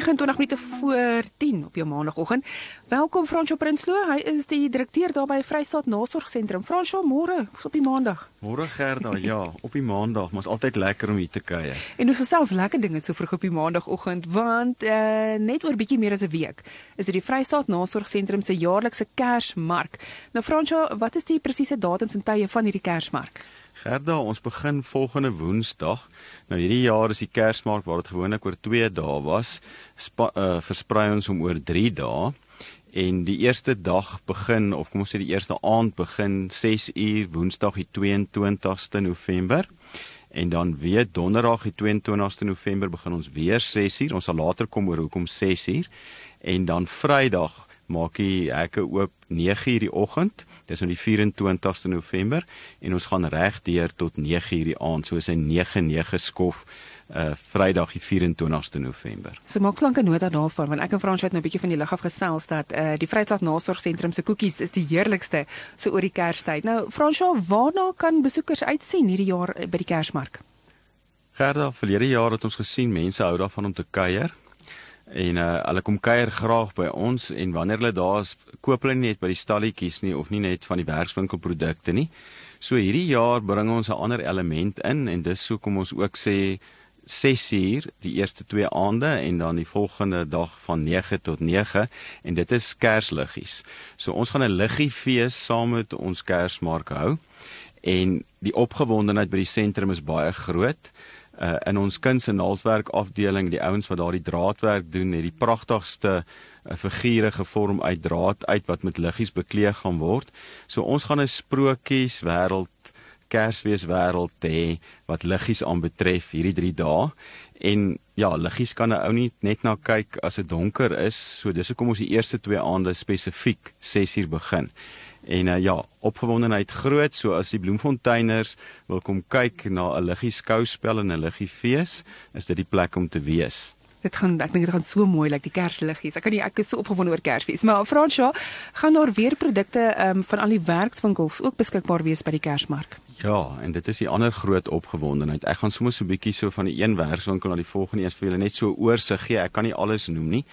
29 minute voor 10 op jou maandagooggend. Welkom Fransjo Prinsloo. Hy is die direkteur daar by Vrystaat Nasorgsentrum. Fransjo, môre, op die maandag. Môre Gerda, ja, op die maandag, maar is altyd lekker om hier te kuier. En ons gesels lekker dinge so vroeg op die maandagooggend want uh, net oor bietjie meer as 'n week is dit die Vrystaat Nasorgsentrum se jaarlikse Kersmark. Nou Fransjo, wat is die presiese datums en tye van hierdie Kersmark? Gerda, ons begin volgende Woensdag. Nou hierdie jaar is die Kersmark waar dit gewoonlik oor 2 dae was, spa, uh, versprei ons om oor 3 dae. En die eerste dag begin of kom ons sê die eerste aand begin 6 uur Woensdag die 22ste November. En dan weer Donderdag die 22ste November begin ons weer 6 uur. Ons sal later kom oor hoekom 6 uur. En dan Vrydag maak die hekke oop 9:00 die oggend. Dis nou die 24ste November en ons gaan reg deur tot 9:00 die aand, soos 'n 99 skof uh Vrydag die 24ste November. So maak slanke nota daarvan want ek en Frans het nou 'n bietjie van die lig af gesels dat uh die Vrydag Nasorgsentrum se koekies is die heerlikste so oor die Kerstyd. Nou Frans, waarna kan besoekers uitsien hierdie jaar by die Kersmark? Gerda, verlede jaar het ons gesien mense hou daarvan om te kuier en uh, hulle kom kuier graag by ons en wanneer hulle daar is, koop hulle nie net by die stalletjies nie of nie net van die werkswinkelprodukte nie. So hierdie jaar bring ons 'n ander element in en dis so kom ons ook sê 6 uur die eerste twee aande en dan die volgende dag van 9 tot 9 en dit is Kersliggies. So ons gaan 'n liggiefees saam met ons Kersmark hou en die opgewondenheid by die sentrum is baie groot uh, in ons kuns en naaldwerk afdeling die ouens wat daardie draadwerk doen het die pragtigste uh, figure gevorm uit draad uit wat met liggies bekleed gaan word. So ons gaan 'n sprokies wêreld Kersfees wêreld hê wat liggies aanbetref hierdie 3 dae. En ja, liggies kan 'n ou nie net na kyk as dit donker is. So dis hoekom ons die eerste 2 aande spesifiek 6uur begin. En uh, ja, opgewondenheid groot, so as die Bloemfonteiners wil kom kyk na 'n liggie skouspel en 'n liggie fees, is dit die plek om te wees. Dit gaan ek dink dit gaan so mooi lyk like die kersliggies. Ek kan nie ek is so opgewonde oor Kersfees, maar Fransja, gaan daar weer produkte um, van al die werkswinkels ook beskikbaar wees by die Kersmark? Ja, en dit is die ander groot opgewondenheid. Ek gaan sommer so 'n bietjie so van die een werkswinkel na die volgende eers vir julle net so oorsig gee. Ek kan nie alles noem nie.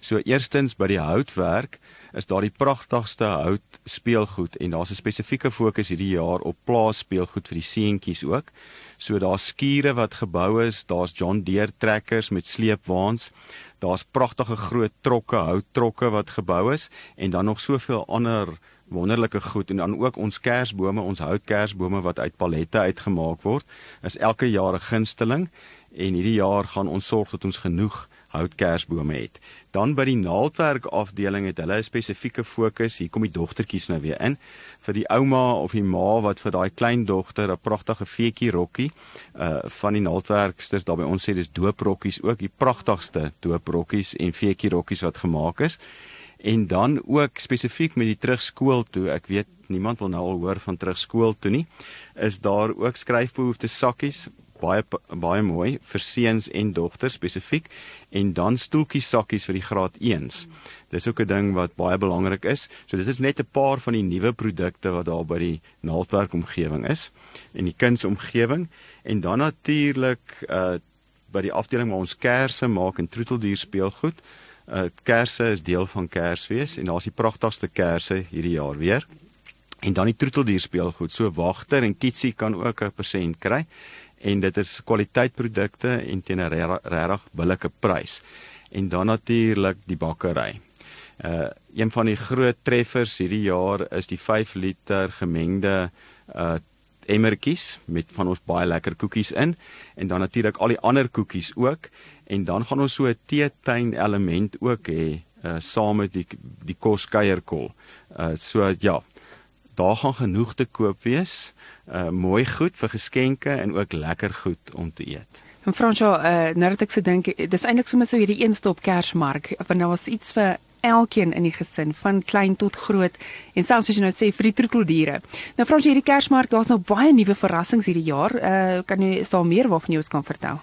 So eerstens by die houtwerk is daar die pragtigste hout speelgoed en daar's 'n spesifieke fokus hierdie jaar op plaas speelgoed vir die seentjies ook. So daar's skure wat gebou is, daar's John Deere trekkers met sleepwaens. Daar's pragtige groot trokke, houttrokke wat gebou is en dan nog soveel ander wonderlike goed en dan ook ons kersbome, ons houtkersbome wat uit pallette uitgemaak word, is elke jaar 'n gunsteling en hierdie jaar gaan ons sorg dat ons genoeg houtkersbome het. Dan by die naaldwerk afdeling het hulle 'n spesifieke fokus. Hier kom die dogtertjies nou weer in vir die ouma of die ma wat vir daai klein dogter 'n pragtige feetjie rokkie uh van die naaldwerksters daar by ons sê dis dooprokkies ook die pragtigste dooprokkies en feetjie rokkies wat gemaak is. En dan ook spesifiek met die terugskool toe. Ek weet niemand wil nou al hoor van terugskool toe nie. Is daar ook skryfbehoeftes sakkies baie baie mooi vir seuns en dogters spesifiek en dan stoeltjies sakkies vir die graad 1s. Dis ook 'n ding wat baie belangrik is. So dit is net 'n paar van die nuwe produkte wat daar by die naaldwerk omgewing is en die kunsomgewing en dan natuurlik uh by die afdeling waar ons kersse maak en troeteldier speelgoed. Uh kersse is deel van Kersfees en daar's die pragtigste kersse hierdie jaar weer. En dan die troeteldier speelgoed. So wagter en kitsie kan ook 'n persent kry en dit is kwaliteitprodukte en teen 'n regtig billike prys. En dan natuurlik die bakkery. Uh een van die groot treffers hierdie jaar is die 5 liter gemengde uh emmertjies met van ons baie lekker koekies in en dan natuurlik al die ander koekies ook en dan gaan ons so 'n teetuin element ook hê uh saam met die die koskuierkol. Uh so ja, daar gaan genoeg te koop wees. Uh mooi goed vir geskenke en ook lekker goed om te eet. En Fransjo, uh nou dat ek so dink, dis eintlik sommer so hierdie een stop Kersmark, want daar was iets vir elkeen in die gesin van klein tot groot en selfs as jy nou sê vir die troeteldiere. Nou Fransjo, hierdie Kersmark, daar's nou baie nuwe verrassings hierdie jaar. Uh kan jy is daar meer waarvan jy ons kan vertel?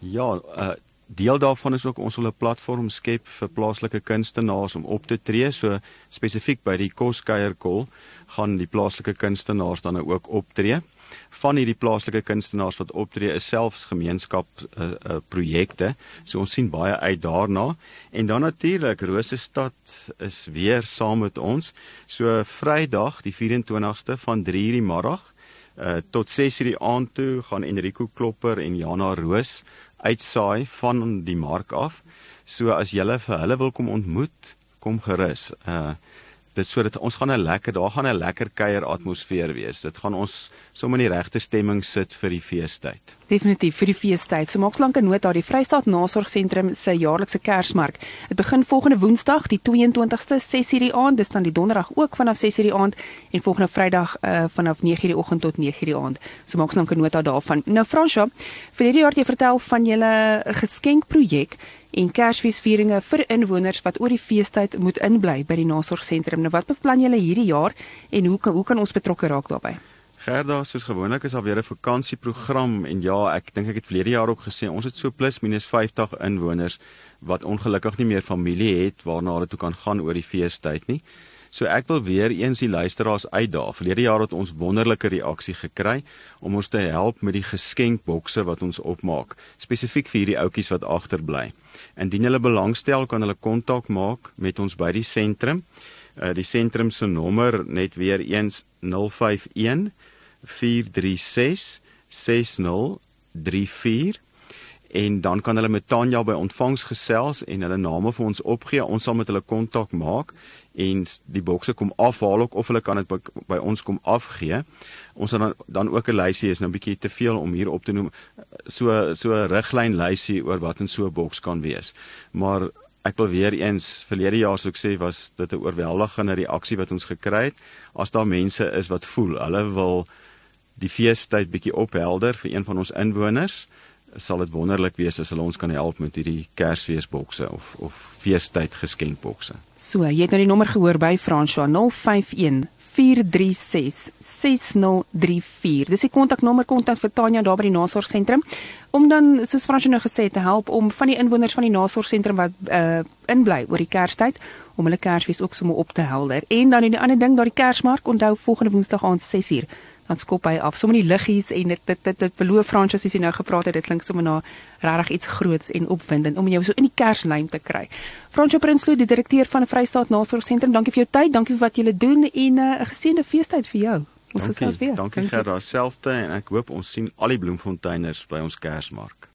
Ja, uh deel daarvan is ook ons wil 'n platform skep vir plaaslike kunstenaars om op te tree. So spesifiek by die Koskuierkol gaan die plaaslike kunstenaars dan nou ook optree. Van hierdie plaaslike kunstenaars wat optree is selfs gemeenskap uh, uh, projekte. So ons sien baie uit daarna. En dan natuurlik Rosestad is weer saam met ons. So Vrydag die 24ste van 3:00 die middag uh, tot 6:00 die aand toe gaan Enrico Klopper en Jana Roos uitsaai van die mark af. So as jy vir hulle wil kom ontmoet, kom gerus. Uh dit sodat ons gaan 'n lekker daar gaan 'n lekker kuier atmosfeer wees. Dit gaan ons sommer in die regte stemming sit vir die feestyd. Definitief vir die feestyd. So maak slanke noot daar die Vrystaat Nasorgsentrum se jaarlikse Kersmark. Dit begin volgende Woensdag, die 22ste, 6:00 die aand. Dis dan die Donderdag ook vanaf 6:00 die aand en volgende Vrydag uh, vanaf 9:00 die oggend tot 9:00 die aand. So maak slanke noot daarvan. Nou Fransjo, vir hierdie jaar jy vertel van julle geskenkprojek en Kersfeesvieringe vir inwoners wat oor die feestyd moet inbly by die nasorgsentrum. Nou wat beplan julle hierdie jaar en hoe kan hoe kan ons betrokke raak daarbey? Gerda, soos gewoonlik is alweer 'n vakansieprogram en ja, ek dink ek het verlede jaar ook gesê ons het so plus minus 50 inwoners wat ongelukkig nie meer familie het waarna hulle toe kan gaan oor die feestyd nie. So ek wil weer eens die luisteraars uitdaag. Verlede jaar het ons wonderlike reaksie gekry om ons te help met die geskenkbokse wat ons opmaak, spesifiek vir hierdie ouetjies wat agterbly. Indien hulle belangstel, kan hulle kontak maak met ons by die sentrum. Uh die sentrum se nommer net weer eens 051 436 6034 en dan kan hulle met Tanya by ontvangs gesels en hulle name vir ons opgee. Ons sal met hulle kontak maak en die bokse kom afhaal ook of hulle kan dit by, by ons kom afgee. Ons dan dan ook 'n lysie is nou 'n bietjie te veel om hier op te noem. So so 'n riglyn lysie oor wat in so 'n boks kan wees. Maar ek wil weer eens verlede jaar sou ek sê was dit 'n oorweldigende reaksie wat ons gekry het. As daar mense is wat voel hulle wil die feestyd bietjie ophelder vir een van ons inwoners sal dit wonderlik wees as hulle ons kan help met hierdie Kersfeesbokse of of feestyd geskenkbokse. So, jy het nou die nommer gehoor by François 051 436 6034. Dis die kontaknommer kontak vir Tanya daar by die nasorgsentrum om dan soos Fransjo nou gesê het te help om van die inwoners van die nasorgsentrum wat uh inbly oor die Kerstyd om hulle Kersfees ook sommer op te helder. En dan die ander ding, daar die Kersmark, onthou volgende Woensdag aand 6uur dan skop hy af. Sommige die liggies en dit dit dit, dit beloof Fransus soos jy nou gepraat het, dit klink sommer na regtig iets groots en opwindend om jou so in die kerslyn te kry. Fransus Prinsloo, die direkteur van die Vrystaat Nasorgsentrum, dankie vir jou tyd, dankie vir wat jy doen en uh, 'n geseënde feestyd vir jou. Ons gesels weer. Dankie Gerda, selfde en ek hoop ons sien al die bloemfonteiners by ons Kersmark.